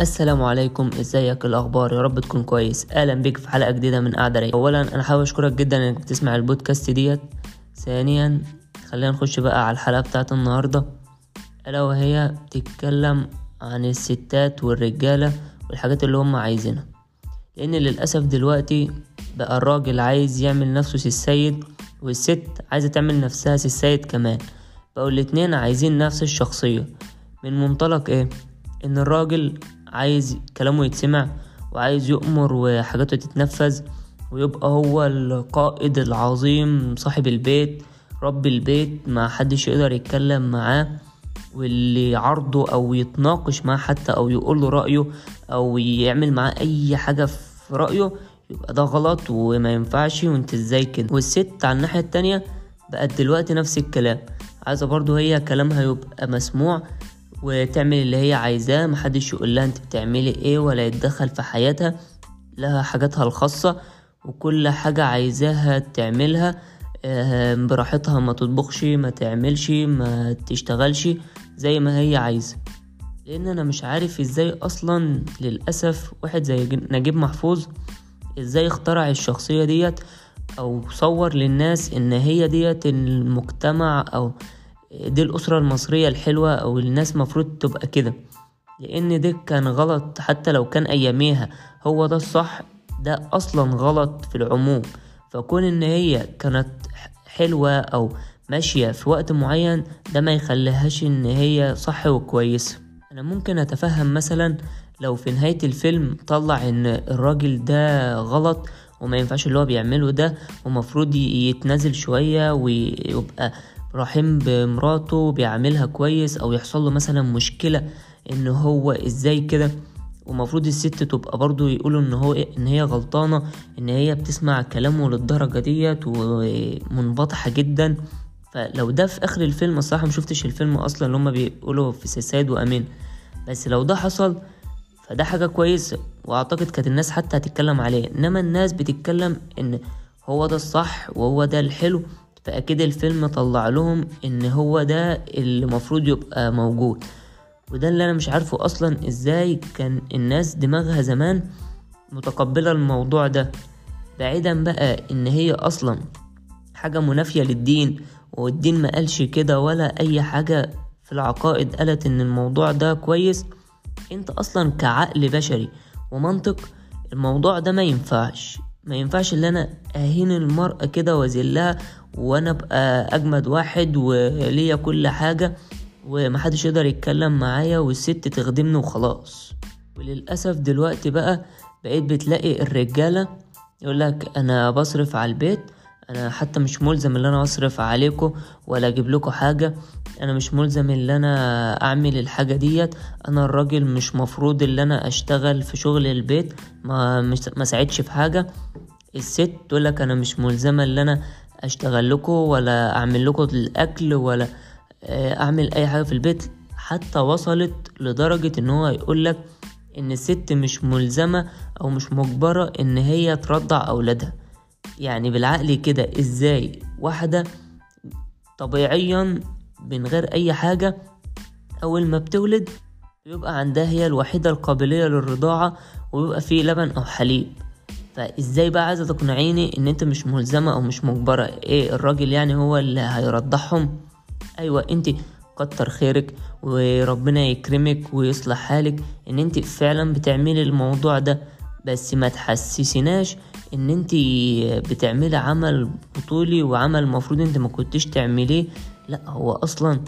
السلام عليكم ازيك؟ الاخبار؟ يا رب تكون كويس. أهلا بيك في حلقة جديدة من قعده رايقة. اولا أنا حابب أشكرك جدا إنك بتسمع البودكاست ديت. ثانيا خلينا نخش بقى على الحلقة بتاعت النهارده. الا وهي بتتكلم عن الستات والرجالة والحاجات اللي هم عايزينها. لأن للأسف دلوقتي بقى الراجل عايز يعمل نفسه السيد والست عايزة تعمل نفسها السيد كمان. بقوا الاتنين عايزين نفس الشخصية. من منطلق إيه؟ إن الراجل عايز كلامه يتسمع وعايز يؤمر وحاجاته تتنفذ ويبقى هو القائد العظيم صاحب البيت رب البيت ما حدش يقدر يتكلم معاه واللي يعارضه أو يتناقش معاه حتى أو يقول له رأيه أو يعمل معاه أي حاجة في رأيه يبقى ده غلط وما ينفعش وانت إزاي كده؟ والست على الناحية التانية بقت دلوقتي نفس الكلام عايزة برضو هي كلامها يبقى مسموع وتعمل اللي هي عايزاه. محدش يقول لها انت بتعملي إيه ولا يتدخل في حياتها. لها حاجاتها الخاصة وكل حاجة عايزاها تعملها. آه، براحتها ما تطبخش ما تعملش ما تشتغلش زي ما هي عايزة. لأن أنا مش عارف إزاي أصلا للأسف واحد زي نجيب محفوظ إزاي اخترع الشخصية ديت أو صور للناس إن هي ديت المجتمع أو دي الأسرة المصرية الحلوة أو الناس مفروض تبقى كده. لأن ده كان غلط حتى لو كان أياميها. هو ده الصح ده أصلا غلط في العموم. فكون إن هي كانت حلوة أو ماشية في وقت معين ده ما يخليهاش إن هي صح وكويسة أنا ممكن أتفهم مثلا لو في نهاية الفيلم طلع إن الراجل ده غلط وما ينفعش اللي هو بيعمله ده ومفروض يتنازل شوية ويبقى رحيم بمراته بيعملها كويس أو يحصل له مثلا مشكلة إن هو إزاي كده. ومفروض الست تبقى برضو يقولوا إن هو إن هي غلطانة إن هي بتسمع كلامه للدرجة ديت ومنبطحة جدا. فلو ده في آخر الفيلم الصراحة مشوفتش الفيلم أصلا اللي هما بيقولوا في سيساد وأمين. بس لو ده حصل فده حاجة كويسة وأعتقد كانت الناس حتى هتتكلم عليه. إنما الناس بتتكلم إن هو ده الصح وهو ده الحلو. فاكيد الفيلم طلع لهم إن هو ده اللي المفروض يبقى موجود. وده اللي أنا مش عارفه أصلا إزاي كان الناس دماغها زمان متقبلة الموضوع ده. بعيدا بقى إن هي أصلا حاجة منافية للدين والدين ما قالش كده ولا أي حاجة في العقائد قالت إن الموضوع ده كويس. أنت أصلا كعقل بشري ومنطق الموضوع ده ما ينفعش. ما ينفعش ان أنا أهين المرأة كده وأذلها وأنا أبقى أجمد واحد وليا كل حاجة ومحدش يقدر يتكلم معايا والست تخدمني وخلاص. وللأسف دلوقتي بقى بقيت بتلاقي الرجالة يقولك أنا بصرف على البيت أنا حتى مش ملزم إن أنا أصرف عليكم ولا أجيب لكم حاجة. أنا مش ملزم إن أنا أعمل الحاجة ديت. أنا الراجل مش مفروض إن أنا أشتغل في شغل البيت. ما ما ساعدش في حاجة. الست تقولك أنا مش ملزمة إن أنا أشتغل لكم ولا أعمل لكم الأكل ولا أعمل أي حاجة في البيت. حتى وصلت لدرجة إن هو يقولك إن الست مش ملزمة أو مش مجبرة إن هي ترضع أولادها. يعني بالعقل كده إزاي واحدة طبيعيا من غير أي حاجة أول ما بتولد بيبقى عندها هي الوحيدة القابلية للرضاعة ويبقى فيه لبن أو حليب. فإزاي بقى عايزة تقنعيني إن أنت مش ملزمة أو مش مجبرة؟ إيه الراجل يعني هو اللي هيرضعهم؟ أيوه أنت كتر خيرك وربنا يكرمك ويصلح حالك إن أنت فعلا بتعملي الموضوع ده بس ما تحسسناش إن انت بتعملي عمل بطولي وعمل المفروض انت ما كنتش تعمليه لا هو أصلا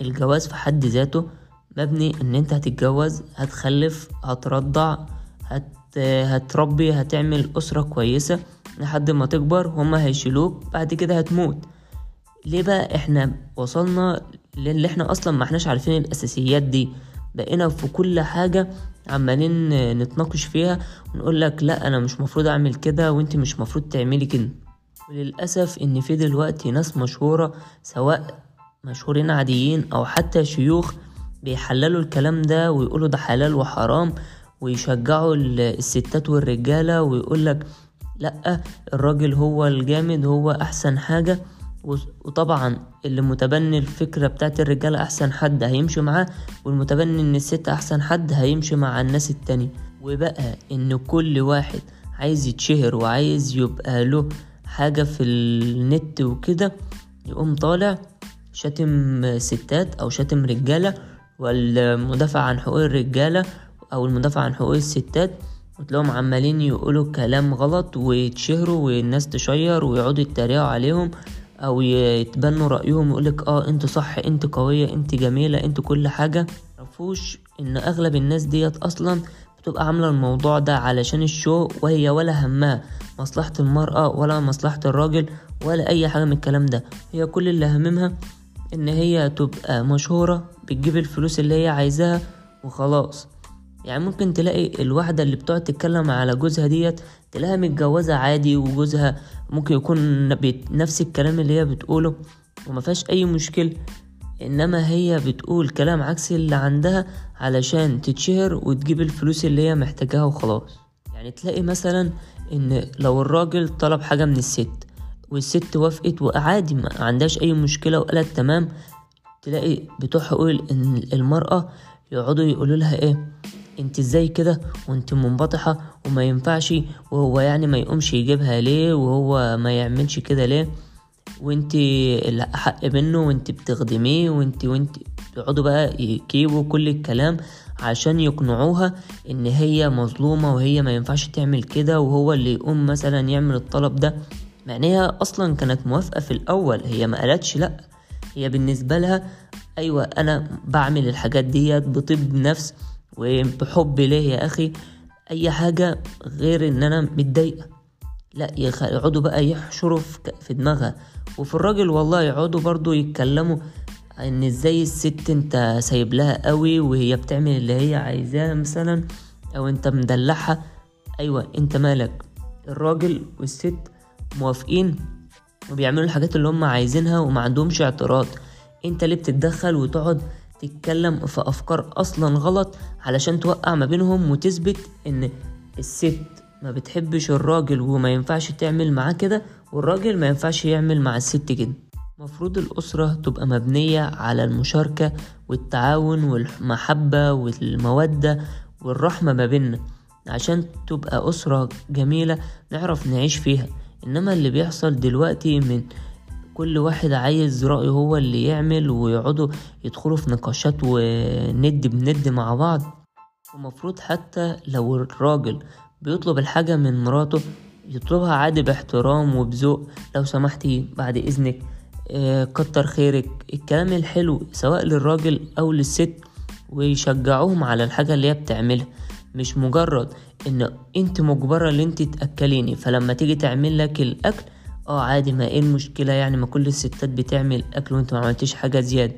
الجواز في حد ذاته مبني إن أنت هتتجوز هتخلف هترضع هت هتربي هتعمل أسرة كويسة لحد ما تكبر هما هيشيلوك بعد كده هتموت. ليه بقى إحنا وصلنا للي إحنا أصلا ما إحناش عارفين الأساسيات دي؟ بقينا في كل حاجة عمالين نتناقش فيها ونقول لك لا أنا مش مفروض أعمل كده وأنت مش مفروض تعملي كده. وللأسف إن في دلوقتي ناس مشهورة سواء مشهورين عاديين أو حتى شيوخ بيحللوا الكلام ده ويقولوا ده حلال وحرام ويشجعوا الستات والرجالة ويقولك لأ الراجل هو الجامد هو أحسن حاجة. وطبعا اللي متبني الفكرة بتاعت الرجالة أحسن حد هيمشي معاه والمتبني إن الست أحسن حد هيمشي مع الناس التانية. وبقى إن كل واحد عايز يتشهر وعايز يبقى له حاجة في النت وكده يقوم طالع شاتم ستات أو شاتم رجالة والمدافع عن حقوق الرجالة أو المدافع عن حقوق الستات وتلاقيهم عمالين يقولوا كلام غلط ويتشهروا والناس تشير ويقعدوا يتريقوا عليهم. أو يتبنوا رأيهم يقولك آه انت صح أنت قوية أنت جميلة انت كل حاجة. معرفوش إن أغلب الناس ديت أصلا بتبقى عاملة الموضوع ده علشان الشو وهي ولا همها مصلحة المرأة ولا مصلحة الراجل ولا أي حاجة من الكلام ده. هي كل اللي هممها إن هي تبقى مشهورة بتجيب الفلوس اللي هي عايزاها وخلاص. يعني ممكن تلاقي الواحدة اللي بتقعد تتكلم على جوزها ديت تلاقيها متجوزة عادي وجوزها ممكن يكون نفس الكلام اللي هي بتقوله وما فيهاش أي مشكلة إنما هي بتقول كلام عكس اللي عندها علشان تتشهر وتجيب الفلوس اللي هي محتاجاها وخلاص. يعني تلاقي مثلا إن لو الراجل طلب حاجة من الست والست وافقت وعادي ما عندهاش أي مشكلة وقالت تمام تلاقي بتوع حقوق المرأة يقعدوا يقولوا لها إيه؟ انت إزاي كده وانت منبطحة وما ينفعش وهو يعني ما يقومش يجيبها ليه وهو ما يعملش كده ليه؟ وانت الأحق منه وانت بتخدميه وانت وانت يقعدوا بقى يكيبوا كل الكلام عشان يقنعوها ان هي مظلومة وهي ما ينفعش تعمل كده وهو اللي يقوم مثلا يعمل الطلب ده. مع هي أصلا كانت موافقة في الأول هي ما قالتش لأ. هي بالنسبة لها أيوه أنا بعمل الحاجات ديت بطيب نفس وبحب ليه يا أخي؟ أي حاجة غير إن أنا متضايقة. لا يقعدوا بقى يحشروا في دماغها. وفي الراجل والله يقعدوا برضو يتكلموا إن إزاي الست أنت سايب لها قوي وهي بتعمل اللي هي عايزاه مثلا أو أنت مدلعها. أيوه أنت مالك؟ الراجل والست موافقين وبيعملوا الحاجات اللي هم عايزينها وما عندهمش اعتراض. أنت ليه بتتدخل وتقعد تتكلم في أفكار أصلا غلط علشان توقع ما بينهم وتثبت إن الست ما بتحبش الراجل وما ينفعش تعمل معاه كده والراجل ما ينفعش يعمل مع الست كده. مفروض الأسرة تبقى مبنية على المشاركة والتعاون والمحبة والمودة والرحمة ما بيننا. عشان تبقى أسرة جميلة نعرف نعيش فيها. إنما اللي بيحصل دلوقتي من كل واحد عايز رأيه هو اللي يعمل ويقعدوا يدخلوا في نقاشات وند بند مع بعض. ومفروض حتى لو الراجل بيطلب الحاجة من مراته يطلبها عادي باحترام وبذوق. لو سمحتي بعد إذنك آه كتر خيرك. الكلام الحلو سواء للراجل أو للست ويشجعوهم على الحاجة اللي هي بتعملها. مش مجرد إن أنت مجبرة إن أنت تأكليني فلما تيجي تعمل لك الأكل آه عادي ما إيه المشكلة يعني؟ ما كل الستات بتعمل أكل وانت ما عملتيش حاجة زيادة.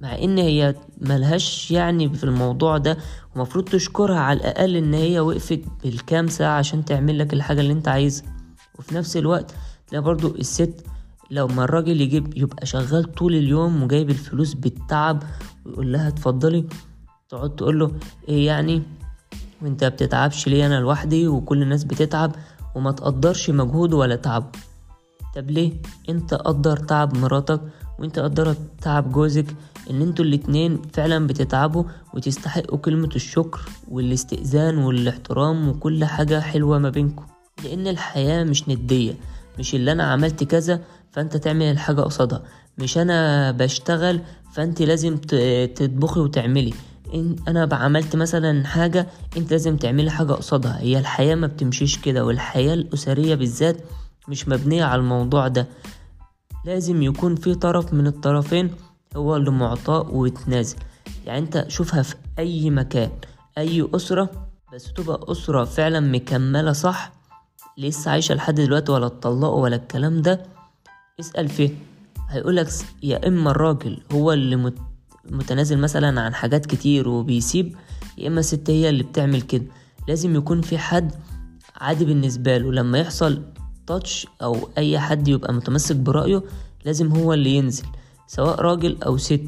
مع إن هي ملهاش يعني في الموضوع ده ومفروض تشكرها على الأقل إن هي وقفت بالكام ساعة عشان تعمل لك الحاجة اللي انت عايزها. وفي نفس الوقت تلاقي برضو الست لو ما الراجل يجيب يبقى شغال طول اليوم وجايب الفلوس بالتعب ويقول لها اتفضلي تقعد تقول له إيه يعني؟ وانت بتتعبش ليه؟ أنا لوحدي وكل الناس بتتعب. وما تقدرش مجهوده ولا تعبه طب ليه؟ انت قدر تعب مراتك وانت قدر تعب جوزك ان أنتوا الاتنين فعلا بتتعبوا وتستحقوا كلمة الشكر والاستئذان والاحترام وكل حاجة حلوة ما بينكم. لأن الحياة مش ندية مش اللي أنا عملت كذا فأنت تعمل الحاجة قصادها مش أنا بشتغل فأنت لازم تطبخي وتعملي. إن أنا عملت مثلا حاجة أنت لازم تعملي حاجة قصادها. هي الحياة ما بتمشيش كده والحياة الأسرية بالذات مش مبنية على الموضوع ده. لازم يكون في طرف من الطرفين هو اللي معطاء ويتنازل. يعني انت شوفها في أي مكان أي أسرة بس تبقى أسرة فعلا مكملة صح لسه عايشة لحد دلوقتي ولا اتطلقوا ولا الكلام ده اسأل فيه. هيقولك يا إما الراجل هو اللي متنازل مثلا عن حاجات كتير وبيسيب يا إما الست هي اللي بتعمل كده. لازم يكون في حد عادي بالنسبة له لما يحصل تاتش أو أي حد يبقى متمسك برأيه لازم هو اللي ينزل سواء راجل أو ست.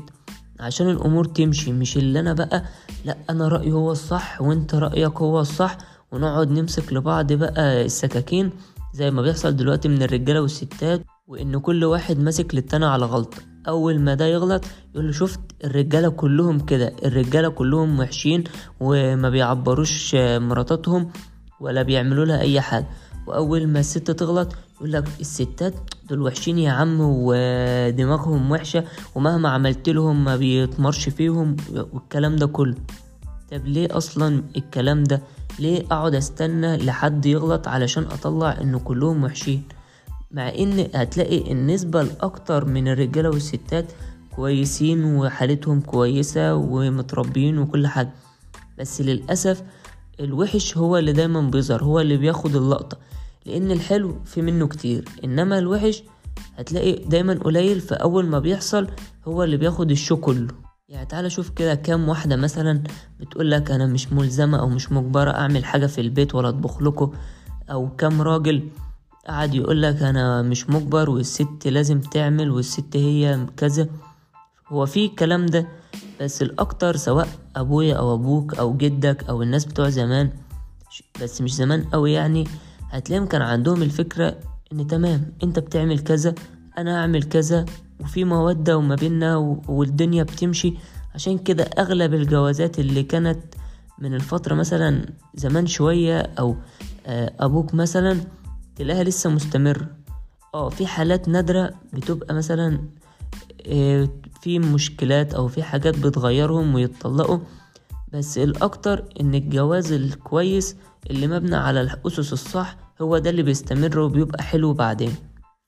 عشان الأمور تمشي مش اللي أنا بقى لأ أنا رأيي هو الصح وأنت رأيك هو الصح ونقعد نمسك لبعض بقى السكاكين زي ما بيحصل دلوقتي من الرجالة والستات وإن كل واحد ماسك للتاني على غلطة. أول ما ده يغلط يقول له شفت الرجالة كلهم كده الرجالة كلهم وحشين وما بيعبروش مراتاتهم ولا بيعملوا لها أي حاجة. وأول ما الست تغلط يقول لك الستات دول وحشين يا عم ودماغهم وحشة ومهما عملت لهم ما بيتمرش فيهم والكلام ده كله. طب ليه أصلا الكلام ده؟ ليه أقعد أستنى لحد يغلط علشان أطلع إن كلهم وحشين؟ مع إن هتلاقي النسبة الأكتر من الرجالة والستات كويسين وحالتهم كويسة ومتربيين وكل حاجة. بس للأسف الوحش هو اللي دايما بيظهر هو اللي بياخد اللقطة لأن الحلو في منه كتير. إنما الوحش هتلاقي دايما قليل فأول ما بيحصل هو اللي بياخد الشو كله. يعني تعالى شوف كده كام واحدة مثلا بتقولك أنا مش ملزمة أو مش مجبرة أعمل حاجة في البيت ولا أطبخ لكم. أو كام راجل قعد يقولك أنا مش مجبر والست لازم تعمل والست هي كذا. هو في الكلام ده؟ بس الأكتر سواء أبويا أو أبوك أو جدك أو الناس بتوع زمان بس مش زمان قوي يعني هتلاقيهم كان عندهم الفكرة إن تمام أنت بتعمل كذا أنا اعمل كذا وفي مودة وما بينا والدنيا بتمشي. عشان كده أغلب الجوازات اللي كانت من الفترة مثلا زمان شوية أو أبوك مثلا تلاقيها لسه مستمر آه في حالات نادرة بتبقى مثلا في مشكلات أو في حاجات بتغيرهم ويتطلقوا بس الأكتر إن الجواز الكويس اللي مبني على الأسس الصح هو ده اللي بيستمر وبيبقى حلو بعدين.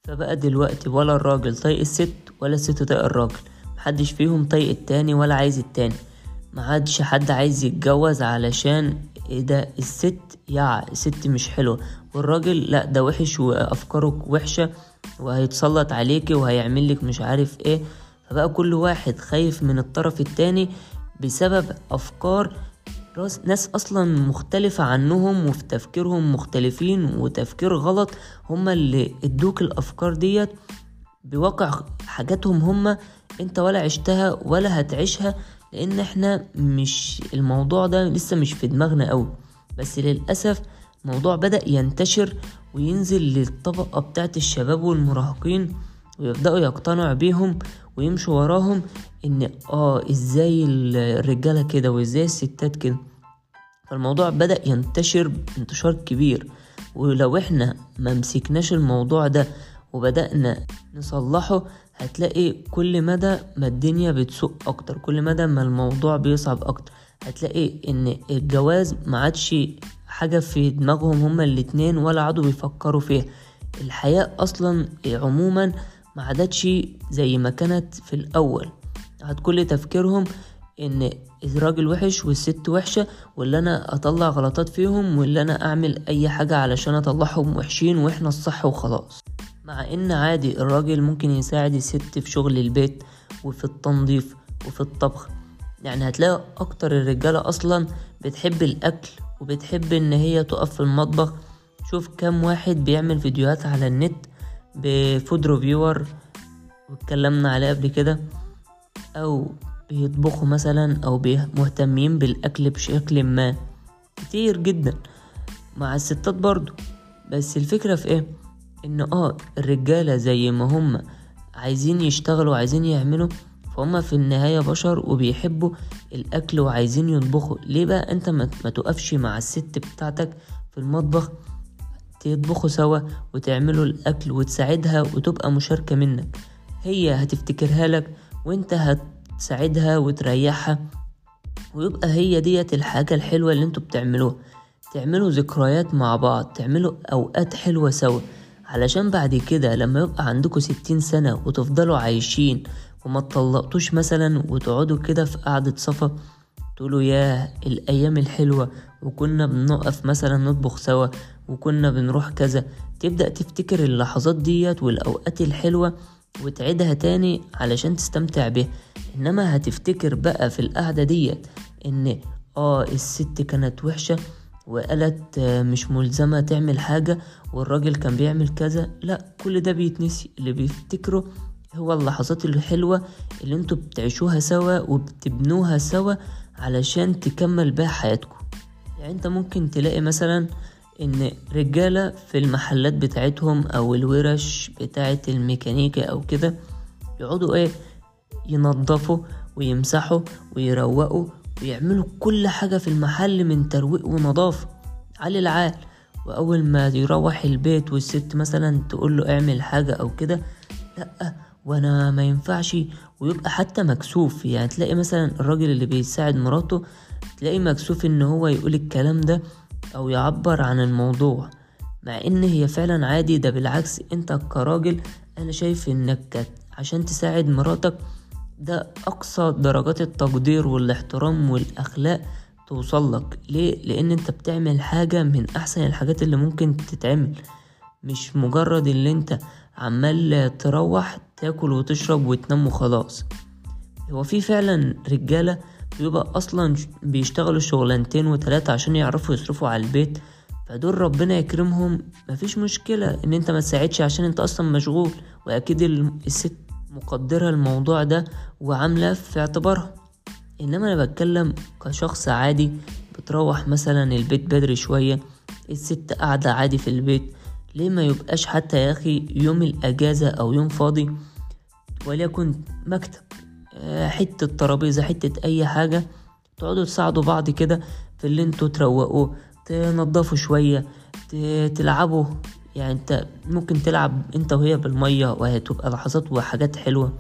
فبقى دلوقتي ولا الراجل طايق الست ولا الست طايق الراجل محدش فيهم طايق التاني ولا عايز التاني. محدش حد عايز يتجوز علشان إيه ده الست يا الست مش حلوة والراجل لأ ده وحش وأفكاره وحشة وهيتسلط عليكي وهيعملك مش عارف إيه. فبقى كل واحد خايف من الطرف التاني بسبب أفكار ناس أصلا مختلفة عنهم وفي تفكيرهم مختلفين وتفكير غلط. هما اللي ادوك الأفكار ديت بواقع حاجاتهم هما انت ولا عشتها ولا هتعيشها لأن إحنا مش الموضوع ده لسه مش في دماغنا قوي. بس للأسف الموضوع بدأ ينتشر وينزل للطبقة بتاعت الشباب والمراهقين ويبدأوا يقتنعوا بيهم. ويمشوا وراهم إن آه إزاي الرجالة كده وإزاي الستات كده. فالموضوع بدأ ينتشر انتشار كبير. ولو إحنا ما مسكناش الموضوع ده وبدأنا نصلحه هتلاقي كل مدى ما الدنيا بتسوق أكتر كل مدى ما الموضوع بيصعب أكتر. هتلاقي إن الجواز ما عادش حاجة في دماغهم هما الاتنين ولا عادوا بيفكروا فيها. الحياة أصلا عموما ما عادتش زي ما كانت في الأول. عاد كل تفكيرهم إن الراجل وحش والست وحشة واللي أنا أطلع غلطات فيهم واللي أنا أعمل أي حاجة علشان أطلعهم وحشين وإحنا الصح وخلاص. مع إن عادي الراجل ممكن يساعد الست في شغل البيت وفي التنظيف وفي الطبخ. يعني هتلاقي أكتر الرجالة أصلا بتحب الأكل وبتحب إن هي تقف في المطبخ. شوف كام واحد بيعمل فيديوهات على النت بفود ريفيور واتكلمنا عليه قبل كده أو بيطبخوا مثلا أو مهتمين بالأكل بشكل ما. كتير جدا مع الستات برضو. بس الفكرة في إيه؟ إن آه الرجالة زي ما هم عايزين يشتغلوا وعايزين يعملوا فهم في النهاية بشر وبيحبوا الأكل وعايزين يطبخوا. ليه بقى أنت ما تقفش مع الست بتاعتك في المطبخ؟ تطبخوا سوا وتعملوا الأكل وتساعدها وتبقى مشاركة منك. هي هتفتكرها لك وانت هتساعدها وتريحها ويبقى هي ديت الحاجة الحلوة اللي أنتوا بتعملوها. تعملوا ذكريات مع بعض تعملوا أوقات حلوة سوا. علشان بعد كده لما يبقى عندكوا ستين سنة وتفضلوا عايشين وما تطلقتوش مثلا وتقعدوا كده في قعدة صفا تقولوا ياه الأيام الحلوة وكنا بنقف مثلا نطبخ سوا وكنا بنروح كذا. تبدأ تفتكر اللحظات ديت والأوقات الحلوة وتعيدها تاني علشان تستمتع بيها. إنما هتفتكر بقى في القعدة ديت إن آه الست كانت وحشة وقالت مش ملزمة تعمل حاجة والراجل كان بيعمل كذا. لا كل ده بيتنسي. اللي بيفتكره هو اللحظات الحلوة اللي أنتوا بتعيشوها سوا وبتبنوها سوا علشان تكمل بيها حياتكم. يعني انت ممكن تلاقي مثلا إن رجالة في المحلات بتاعتهم أو الورش بتاعت الميكانيكا أو كده يقعدوا إيه؟ ينظفوا ويمسحوا ويروقوا ويعملوا كل حاجة في المحل من ترويق ونظافة على العال وأول ما يروح البيت والست مثلا تقول له اعمل حاجة أو كده لأ وأنا ما ينفعش. ويبقى حتى مكسوف. يعني تلاقي مثلا الراجل اللي بيساعد مراته تلاقي مكسوف إن هو يقول الكلام ده. أو يعبر عن الموضوع مع إن هي فعلا عادي. ده بالعكس أنت كراجل أنا شايف إنك عشان تساعد مراتك ده أقصى درجات التقدير والاحترام والأخلاق توصل لك. ليه؟ لأن أنت بتعمل حاجة من أحسن الحاجات اللي ممكن تتعمل. مش مجرد اللي أنت عمال تروح تاكل وتشرب وتنام وخلاص. هو في فعلا رجالة بيبقى أصلا بيشتغلوا شغلانتين وتلاتة عشان يعرفوا يصرفوا على البيت. فدول ربنا يكرمهم مفيش مشكلة إن أنت ما تساعدش عشان أنت أصلا مشغول. وأكيد الست مقدرة الموضوع ده وعاملة في اعتبارها. إنما أنا بتكلم كشخص عادي بتروح مثلا البيت بدري شوية الست قاعدة عادي في البيت ليه ما يبقاش حتى يا أخي يوم الأجازة أو يوم فاضي؟ وليكن مكتب. حتة ترابيزة حتة أي حاجة. تقعدوا تساعدوا بعض كده في اللي أنتوا تروقوه تنضفوا شوية تلعبوا. يعني انت ممكن تلعب انت وهي بالمية وهتبقى لحظات وحاجات حلوة.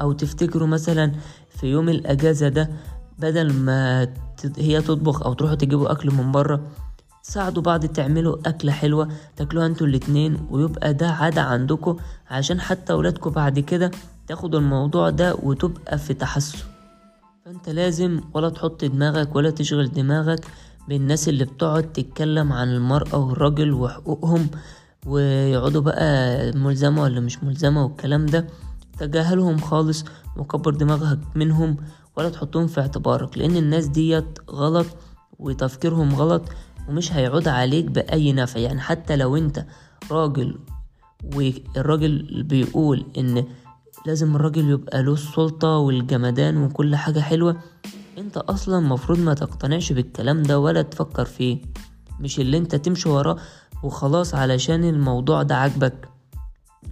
أو تفتكروا مثلا في يوم الأجازة ده بدل ما هي تطبخ أو تروحوا تجيبوا أكل من بره تساعدوا بعض تعملوا أكلة حلوة تاكلوها أنتوا الاتنين ويبقى ده عادة عندكم. عشان حتى ولادكم بعد كده تاخدوا الموضوع ده وتبقى في تحسن. فأنت لازم ولا تحط دماغك ولا تشغل دماغك بالناس اللي بتقعد تتكلم عن المرأة والراجل وحقوقهم ويقعدوا بقى ملزمة ولا مش ملزمة والكلام ده. تجاهلهم خالص وكبر دماغك منهم ولا تحطهم في اعتبارك لأن الناس ديت غلط وتفكيرهم غلط ومش هيعود عليك بأي نفع. يعني حتى لو أنت راجل والراجل بيقول إن لازم الراجل يبقى له السلطة والجمدان وكل حاجة حلوة. انت أصلا مفروض ما تقتنعش بالكلام ده ولا تفكر فيه. مش اللي انت تمشي وراه وخلاص علشان الموضوع ده عاجبك.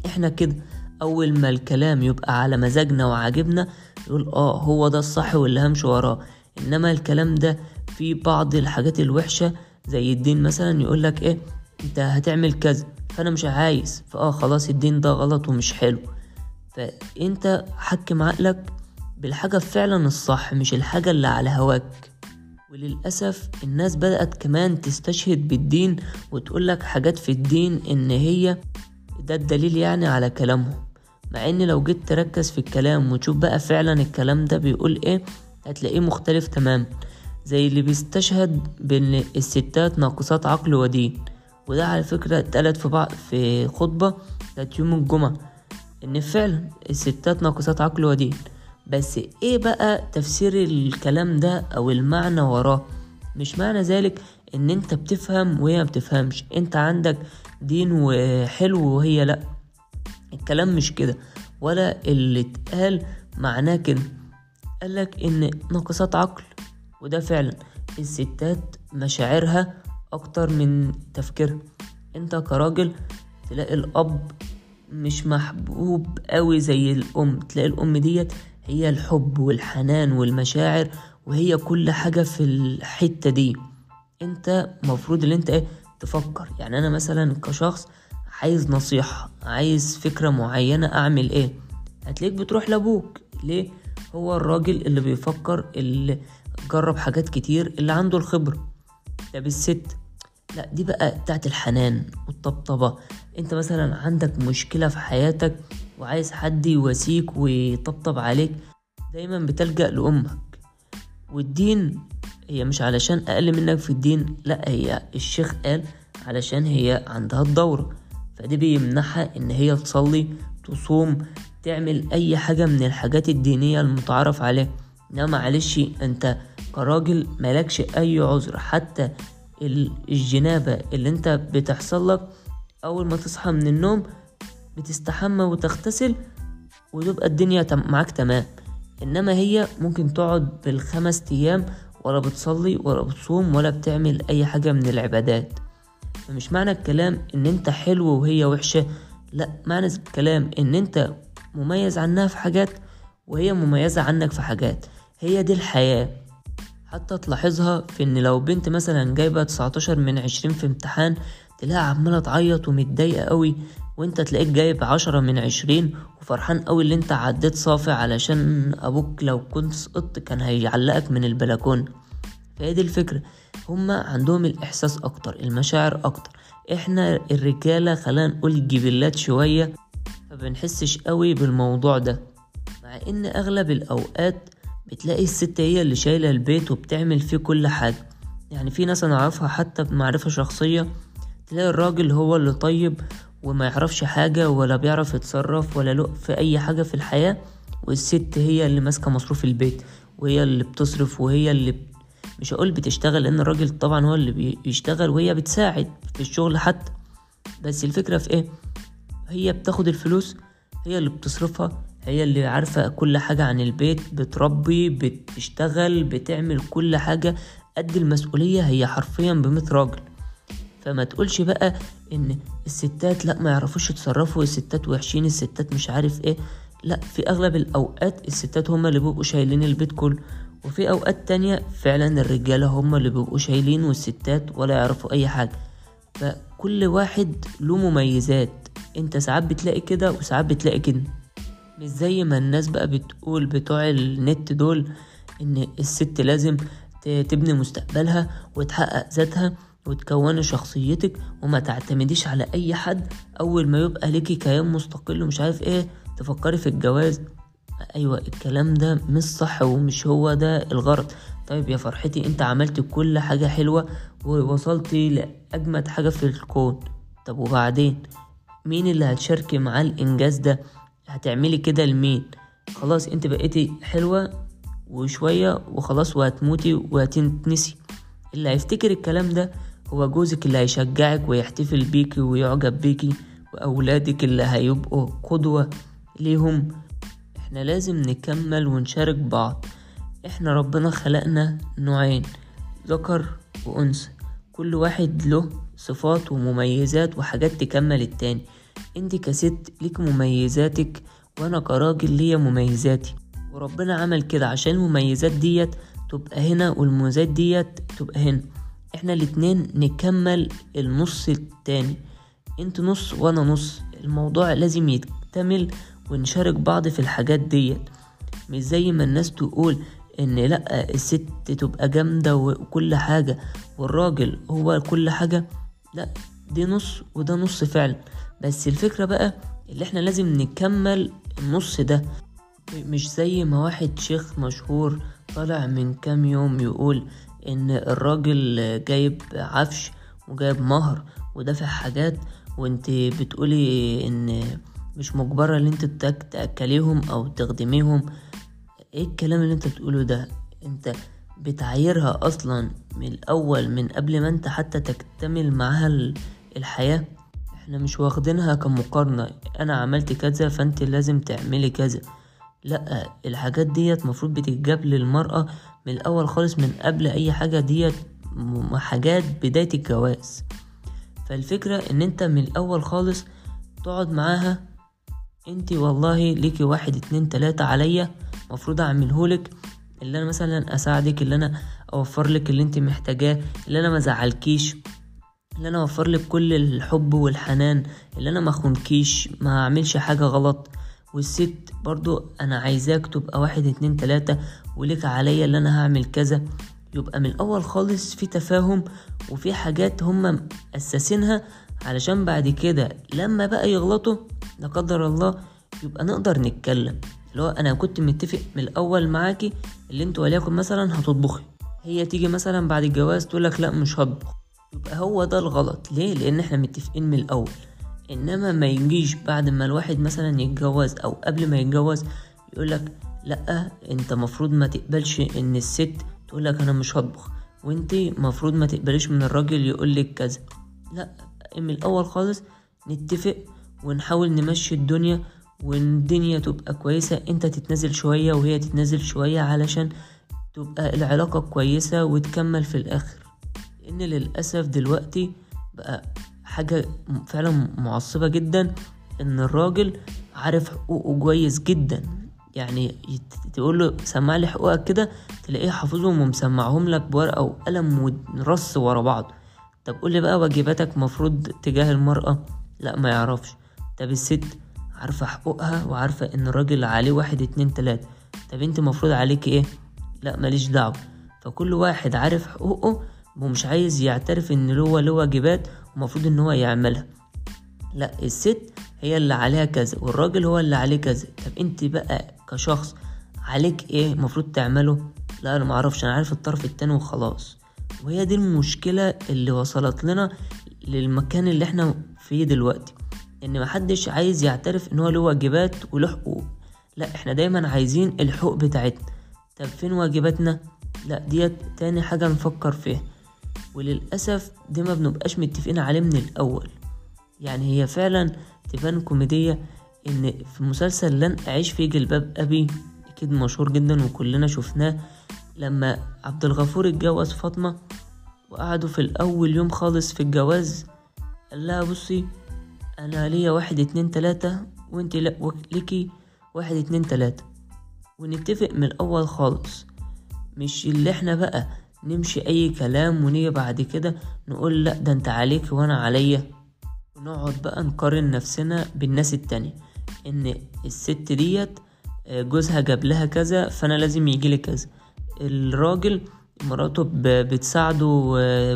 إحنا كده. اول ما الكلام يبقى على مزاجنا وعاجبنا يقول آه هو ده الصح واللي همشي وراه. انما الكلام ده في بعض الحاجات الوحشة زي الدين مثلا يقولك إيه انت هتعمل كذا فأنا مش عايز. فآه خلاص الدين ده غلط ومش حلو. فأنت حكم عقلك بالحاجة فعلا الصح مش الحاجة اللي على هواك. وللأسف الناس بدأت كمان تستشهد بالدين وتقولك حاجات في الدين إن هي ده الدليل يعني على كلامهم. مع إن لو جيت تركز في الكلام وتشوف بقى فعلا الكلام ده بيقول إيه هتلاقيه مختلف تمام زي اللي بيستشهد بإن الستات ناقصات عقل ودين. وده على فكرة اتقالت في بعض في خطبة بتاعت يوم الجمعة. إن فعلا الستات ناقصات عقل ودين. بس إيه بقى تفسير الكلام ده أو المعنى وراه؟ مش معنى ذلك إن أنت بتفهم وهي ما بتفهمش. أنت عندك دين وحلو وهي لأ. الكلام مش كده. ولا اللي اتقال معناه كده. قالك إن ناقصات عقل. وده فعلا الستات مشاعرها أكتر من تفكيرها. أنت كراجل تلاقي الأب مش محبوب قوي زي الأم. تلاقي الأم ديت هي الحب والحنان والمشاعر وهي كل حاجة في الحتة دي. انت مفروض ان انت إيه تفكر. يعني أنا مثلا كشخص عايز نصيحة عايز فكرة معينة أعمل إيه؟ هتلاقيك بتروح لأبوك. ليه؟ هو الراجل اللي بيفكر اللي جرب حاجات كتير اللي عنده الخبرة. طب الست لا دي بقى بتاعت الحنان والطبطبة. انت مثلا عندك مشكلة في حياتك وعايز حد يواسيك ويطبطب عليك دايما بتلجأ لأمك. والدين هي مش علشان أقل منك في الدين لا هي الشيخ قال علشان هي عندها الدورة فدي بيمنحها إن هي تصلي تصوم تعمل أي حاجة من الحاجات الدينية المتعارف عليها. إنما معلش أنت كراجل مالكش أي عذر حتى الجنابة اللي انت بتحصل لك أول ما تصحى من النوم بتستحمى وتغتسل وتبقى الدنيا معاك تمام. إنما هي ممكن تقعد بالخمس أيام ولا بتصلي ولا بتصوم ولا بتعمل أي حاجة من العبادات. فمش معنى الكلام إن أنت حلو وهي وحشة لأ معنى الكلام إن أنت مميز عنها في حاجات وهي مميزة عنك في حاجات. هي دي الحياة. حتى تلاحظها في إن لو بنت مثلا جايبة 19 من 20 في امتحان تلاقيها عمالة تعيط ومتضايقة قوي وأنت تلاقيك جايب عشرة من عشرين وفرحان قوي اللي أنت عديت صافي علشان أبوك لو كنت سقطت كان هيعلقك من البلكونة. فهي دي الفكرة. هما عندهم الإحساس أكتر المشاعر أكتر. إحنا الرجالة خلينا نقول جبلات شوية فبنحسش قوي بالموضوع ده. مع إن أغلب الأوقات بتلاقي الست هي اللي شايلة البيت وبتعمل فيه كل حاجة يعني في ناس أنا أعرفها حتى بمعرفة شخصية تلاقي الراجل هو اللي طيب وما يعرفش حاجة ولا بيعرف يتصرف ولا له في أي حاجة في الحياة والست هي اللي ماسكة مصروف البيت وهي اللي بتصرف وهي اللي. مش هقول بتشتغل لأن الراجل طبعا هو اللي بيشتغل وهي بتساعد في الشغل حتى بس الفكرة في إيه هي بتاخد الفلوس هي اللي بتصرفها هي اللي عارفة كل حاجة عن البيت بتربي بتشتغل بتعمل كل حاجة قد المسؤولية هي حرفيا بمية راجل. فما تقولش بقى إن الستات لأ ما يعرفوش يتصرفوا الستات وحشين الستات مش عارف إيه. لأ في أغلب الأوقات الستات هما اللي بيبقوا شايلين البيت كله. وفي أوقات تانية فعلا الرجالة هما اللي بيبقوا شايلين والستات ولا يعرفوا أي حاجة. فكل واحد له مميزات. أنت ساعات بتلاقي كده وساعات بتلاقي كده. مش زي ما الناس بقى بتقول بتوع النت دول إن الست لازم تبني مستقبلها وتحقق ذاتها وتكوني شخصيتك وما تعتمديش على أي حد. أول ما يبقى ليكي كيان مستقل ومش عارف إيه تفكري في الجواز. أيوه الكلام ده مش صح ومش هو ده الغرض. طيب يا فرحتي أنت عملت كل حاجة حلوة ووصلتي لأجمد حاجة في الكون. طب وبعدين؟ مين اللي هتشاركي معاه الإنجاز ده؟ هتعملي كده لمين؟ خلاص انت بقيتي حلوة وشوية وخلاص وهتموتي وهتنسي. اللي هيفتكر الكلام ده هو جوزك اللي هيشجعك ويحتفل بيكي ويعجب بيكي وأولادك اللي هيبقوا قدوة ليهم. إحنا لازم نكمل ونشارك بعض. إحنا ربنا خلقنا نوعين ذكر وأنثى. كل واحد له صفات ومميزات وحاجات تكمل التاني. انت كست ليك مميزاتك وأنا كراجل ليا مميزاتي. وربنا عمل كده عشان المميزات ديت تبقى هنا والمميزات ديت تبقى هنا. إحنا الاتنين نكمل النص التاني. أنت نص وأنا نص. الموضوع لازم يكتمل ونشارك بعض في الحاجات ديت. مش زي ما الناس تقول إن لأ الست تبقى جامدة وكل حاجة والراجل هو كل حاجة. لأ دي نص وده نص فعلا. بس الفكرة بقى اللي إحنا لازم نكمل النص ده. مش زي ما واحد شيخ مشهور طلع من كام يوم يقول إن الراجل جايب عفش وجايب مهر ودافع حاجات وانت بتقولي إن مش مجبرة إن انت تأكليهم أو تخدميهم. إيه الكلام اللي انت بتقوله ده؟ انت بتعايرها أصلا من الأول من قبل ما انت حتى تكتمل معاها الحياة؟ إحنا مش واخدينها كمقارنة. أنا عملت كذا فانت لازم تعملي كذا. لا الحاجات ديت مفروض بتتجاب للمرأة من الأول خالص من قبل أي حاجة ديت حاجات بداية الجواز. فالفكرة إن أنت من الأول خالص تقعد معاها. أنت والله ليكي واحد اتنين تلاتة عليا مفروض اعملهولك اللي أنا مثلا أساعدك اللي أنا أوفر لك اللي أنت محتاجاه اللي أنا مزعلكيش اللي أنا أوفر لك كل الحب والحنان اللي أنا ما خونكيش ما أعملش حاجة غلط. والست برضو أنا عايزاك تبقى واحد اتنين تلاتة ولك عليا اللي أنا هعمل كذا. يبقى من الأول خالص في تفاهم وفي حاجات هم اساسينها علشان بعد كده لما بقى يغلطوا لا قدر الله يبقى نقدر نتكلم. اللي هو أنا كنت متفق من الأول معاكي اللي انت وليكن مثلا هتطبخي. هي تيجي مثلا بعد الجواز تقولك لا مش هطبخ. يبقى هو ده الغلط. ليه؟ لأن إحنا متفقين من الأول. إنما ما يجيش بعد ما الواحد مثلا يتجوز أو قبل ما يتجوز يقولك لأ أنت مفروض ما تقبلش إن الست تقولك أنا مش هطبخ وأنت مفروض ما تقبليش من الراجل يقولك كذا. لأ من الأول خالص نتفق ونحاول نمشي الدنيا والدنيا تبقى كويسة. أنت تتنزل شوية وهي تتنزل شوية علشان تبقى العلاقة كويسة وتكمل في الآخر. لأن للأسف دلوقتي بقى حاجة فعلا معصبة جدا إن الراجل عارف حقوقه كويس جدا. يعني تقول له سمع لي حقوقك كده تلاقيه حافظهم ومسمعهم لك بورقة وقلم ورص ورا بعض. طب قول لي بقى واجباتك مفروض تجاه المرأة؟ لا ما يعرفش. طب الست عارفة حقوقها وعارفة إن الراجل عليه واحد اتنين تلاتة. طب أنت مفروض عليك إيه؟ لا ماليش دعوة. فكل واحد عارف حقوقه ومش عايز يعترف إن هو له واجبات ومفروض إن هو يعملها. لا الست هي اللي عليها كذا والراجل هو اللي عليه كذا. طب أنت بقى كشخص عليك إيه المفروض تعمله؟ لا أنا معرفش أنا عارف الطرف التاني وخلاص. وهي دي المشكلة اللي وصلت لنا للمكان اللي إحنا فيه دلوقتي. إن محدش عايز يعترف إن هو له واجبات وله حقوق. لا إحنا دايما عايزين الحقوق بتاعتنا. طب فين واجباتنا؟ لا ديت تاني حاجة نفكر فيها. وللأسف دي ما بنبقاش متفقين عليه من الأول. يعني هي فعلا تبان كوميدية إن في مسلسل لن أعيش في جلباب أبي أكيد مشهور جدا وكلنا شفناه لما عبد الغفور اتجوز فاطمة وقعدوا في الأول يوم خالص في الجواز قال لها بصي أنا ليا واحد اتنين تلاتة وانت ليكي واحد اتنين تلاتة. ونتفق من الأول خالص. مش اللي إحنا بقى نمشي أي كلام ونيجي بعد كده نقول لأ ده أنت عليك وأنا عليا. ونقعد بقى نقارن نفسنا بالناس التانية. إن الست ديت جوزها جاب لها كذا فأنا لازم يجيلي كذا. الراجل مراته بتساعده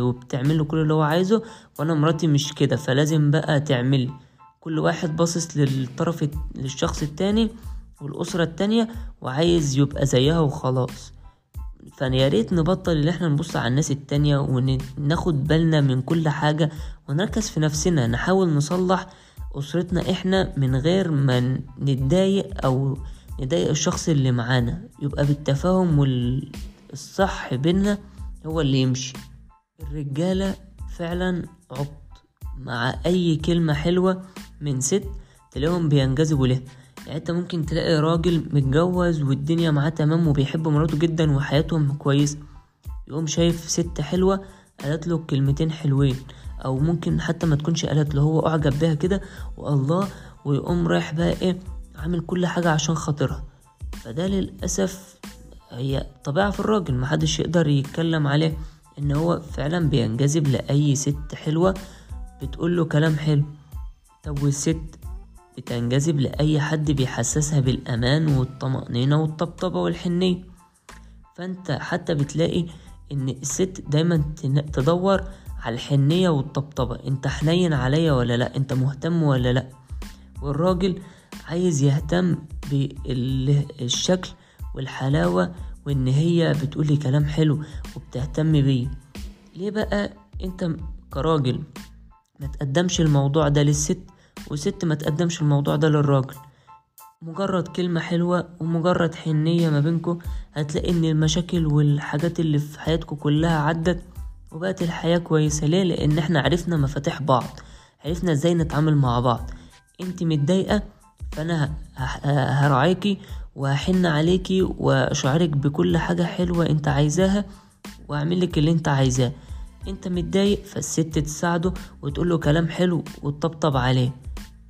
وبتعمله كل اللي هو عايزه وأنا مراتي مش كده فلازم بقى تعمل كل واحد باصص للطرف للشخص التاني والأسرة التانية وعايز يبقى زيها وخلاص. فيا ريت نبطل اللي إحنا نبص على الناس التانية وناخد بالنا من كل حاجة ونركز في نفسنا نحاول نصلح أسرتنا إحنا من غير ما نتضايق أو نضايق الشخص اللي معانا. يبقى بالتفاهم والصح بينا هو اللي يمشي. الرجالة فعلا عبط. مع أي كلمة حلوة من ست تلاقيهم بينجذبوا لها يعني انت ممكن تلاقي راجل متجوز والدنيا معاه تمام وبيحب مراته جدا وحياتهم كويس يقوم شايف ست حلوة قالت له كلمتين حلوين أو ممكن حتى ما تكونش قالت له هو أعجب بيها كده والله. ويقوم رايح بقى إيه عامل كل حاجة عشان خاطرها. فده للأسف هي طبيعة في الراجل محدش يقدر يتكلم عليه إن هو فعلا بينجذب لأي ست حلوة بتقوله كلام حلو. طب والست بتنجذب لأي حد بيحسسها بالأمان والطمأنينة والطبطبة والحنية. فأنت حتى بتلاقي إن الست دايما تدور على الحنية والطبطبة. أنت حنين عليا ولا لأ؟ أنت مهتم ولا لأ؟ والراجل عايز يهتم بالشكل والحلاوة وإن هي بتقولي كلام حلو وبتهتم بيه. ليه بقى أنت كراجل ما تقدمش الموضوع ده للست؟ وست ما تقدمش الموضوع ده للراجل. مجرد كلمة حلوة ومجرد حنية ما بينكو هتلاقي إن المشاكل والحاجات اللي في حياتكو كلها عدت وبقت الحياة كويسة. ليه؟ لأن إحنا عرفنا مفاتيح بعض. عرفنا إزاي نتعامل مع بعض. أنت متضايقة فأنا هراعيكي وهحن عليكي وأشعرك بكل حاجة حلوة أنت عايزاها واعملك اللي أنت عايزاه. أنت متضايق فالست تساعده وتقول له كلام حلو وتطبطب عليه.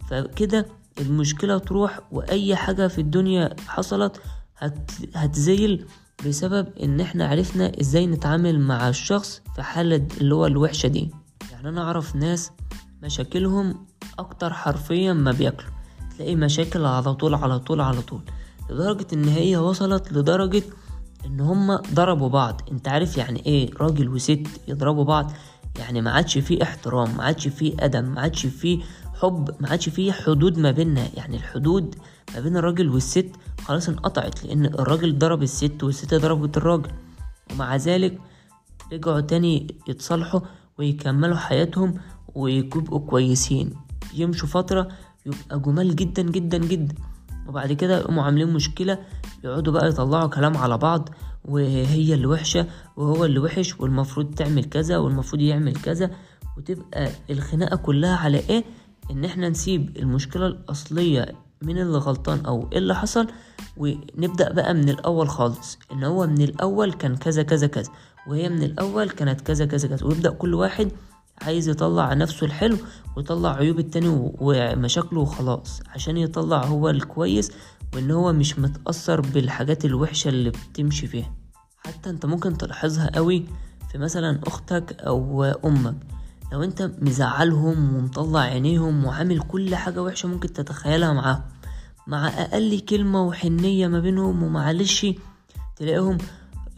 فكده المشكلة تروح وأي حاجة في الدنيا حصلت هت... هتزيل بسبب إن إحنا عرفنا إزاي نتعامل مع الشخص في حالة اللي هو الوحشة دي. يعني أنا أعرف ناس مشاكلهم أكتر حرفيا ما بياكلوا. تلاقي مشاكل على طول على طول على طول. لدرجة إن هي وصلت لدرجة إن هما ضربوا بعض. أنت عارف يعني إيه راجل وست يضربوا بعض؟ يعني ما عادش فيه احترام ما عادش فيه أدب ما عادش فيه حب ما عادش فيه حدود ما بيننا. يعني الحدود ما بين الراجل والست خلاص انقطعت لأن الراجل ضرب الست والست ضربت الراجل. ومع ذلك رجعوا تاني يتصالحوا ويكملوا حياتهم ويبقوا كويسين. يمشوا فترة يبقى جمال جدا جدا جدا. وبعد كده يقوموا عاملين مشكلة يقعدوا بقى يطلعوا كلام على بعض وهي اللي وحشة وهو اللي وحش والمفروض تعمل كذا والمفروض يعمل كذا. وتبقى الخناقة كلها على إيه؟ إن إحنا نسيب المشكلة الأصلية من اللي غلطان أو إيه اللي حصل ونبدأ بقى من الأول خالص. إن هو من الأول كان كذا كذا كذا وهي من الأول كانت كذا كذا كذا. ويبدأ كل واحد عايز يطلع نفسه الحلو ويطلع عيوب التاني ومشاكله وخلاص عشان يطلع هو الكويس وإن هو مش متأثر بالحاجات الوحشة اللي بتمشي فيها. حتى أنت ممكن تلاحظها قوي في مثلا أختك أو أمك. لو انت مزعلهم ومطلع عينيهم وعامل كل حاجة وحشة ممكن تتخيلها معاهم. مع أقل كلمة وحنية ما بينهم ومعلش تلاقيهم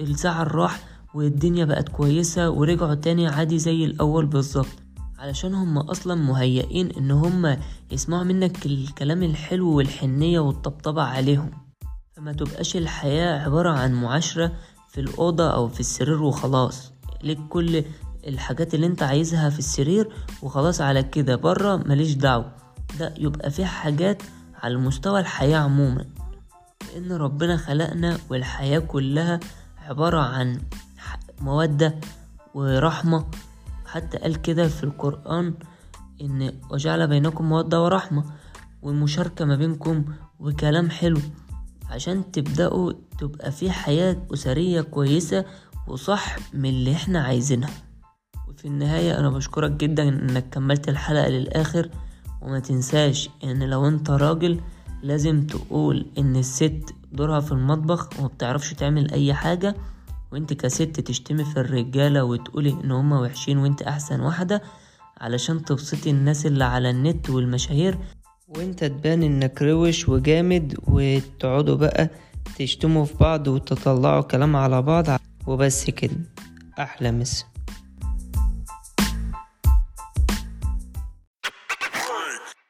الزعل راح والدنيا بقت كويسة ورجعوا تاني عادي زي الأول بالظبط. علشان هم أصلا مهيئين إن هم يسمعوا منك الكلام الحلو والحنية والطبطبة عليهم. فما تبقاش الحياة عبارة عن معاشرة في الأوضة أو في السرير وخلاص. ليك كل الحاجات اللي انت عايزها في السرير وخلاص على كده. برا ماليش دعوة. ده يبقى فيه حاجات على مستوى الحياة عموما. لأن ربنا خلقنا والحياة كلها عبارة عن مودة ورحمة. حتى قال كده في القرآن إن وجعل بينكم مودة ورحمة والمشاركة ما بينكم وكلام حلو. عشان تبدأوا تبقى في حياة أسرية كويسة وصح من اللي إحنا عايزينها. وفي النهاية أنا بشكرك جدا إنك كملت الحلقة للآخر وما تنساش إن لو أنت راجل لازم تقول إن الست دورها في المطبخ ومبتعرفش تعمل أي حاجة وأنت كست تشتمي في الرجالة وتقولي إن هما وحشين وأنت أحسن واحدة علشان تبسطي الناس اللي على النت والمشاهير وأنت تبان إنك روش وجامد وتقعدوا بقى تشتموا في بعض وتطلعوا كلام على بعض وبس كده أحلى مسا.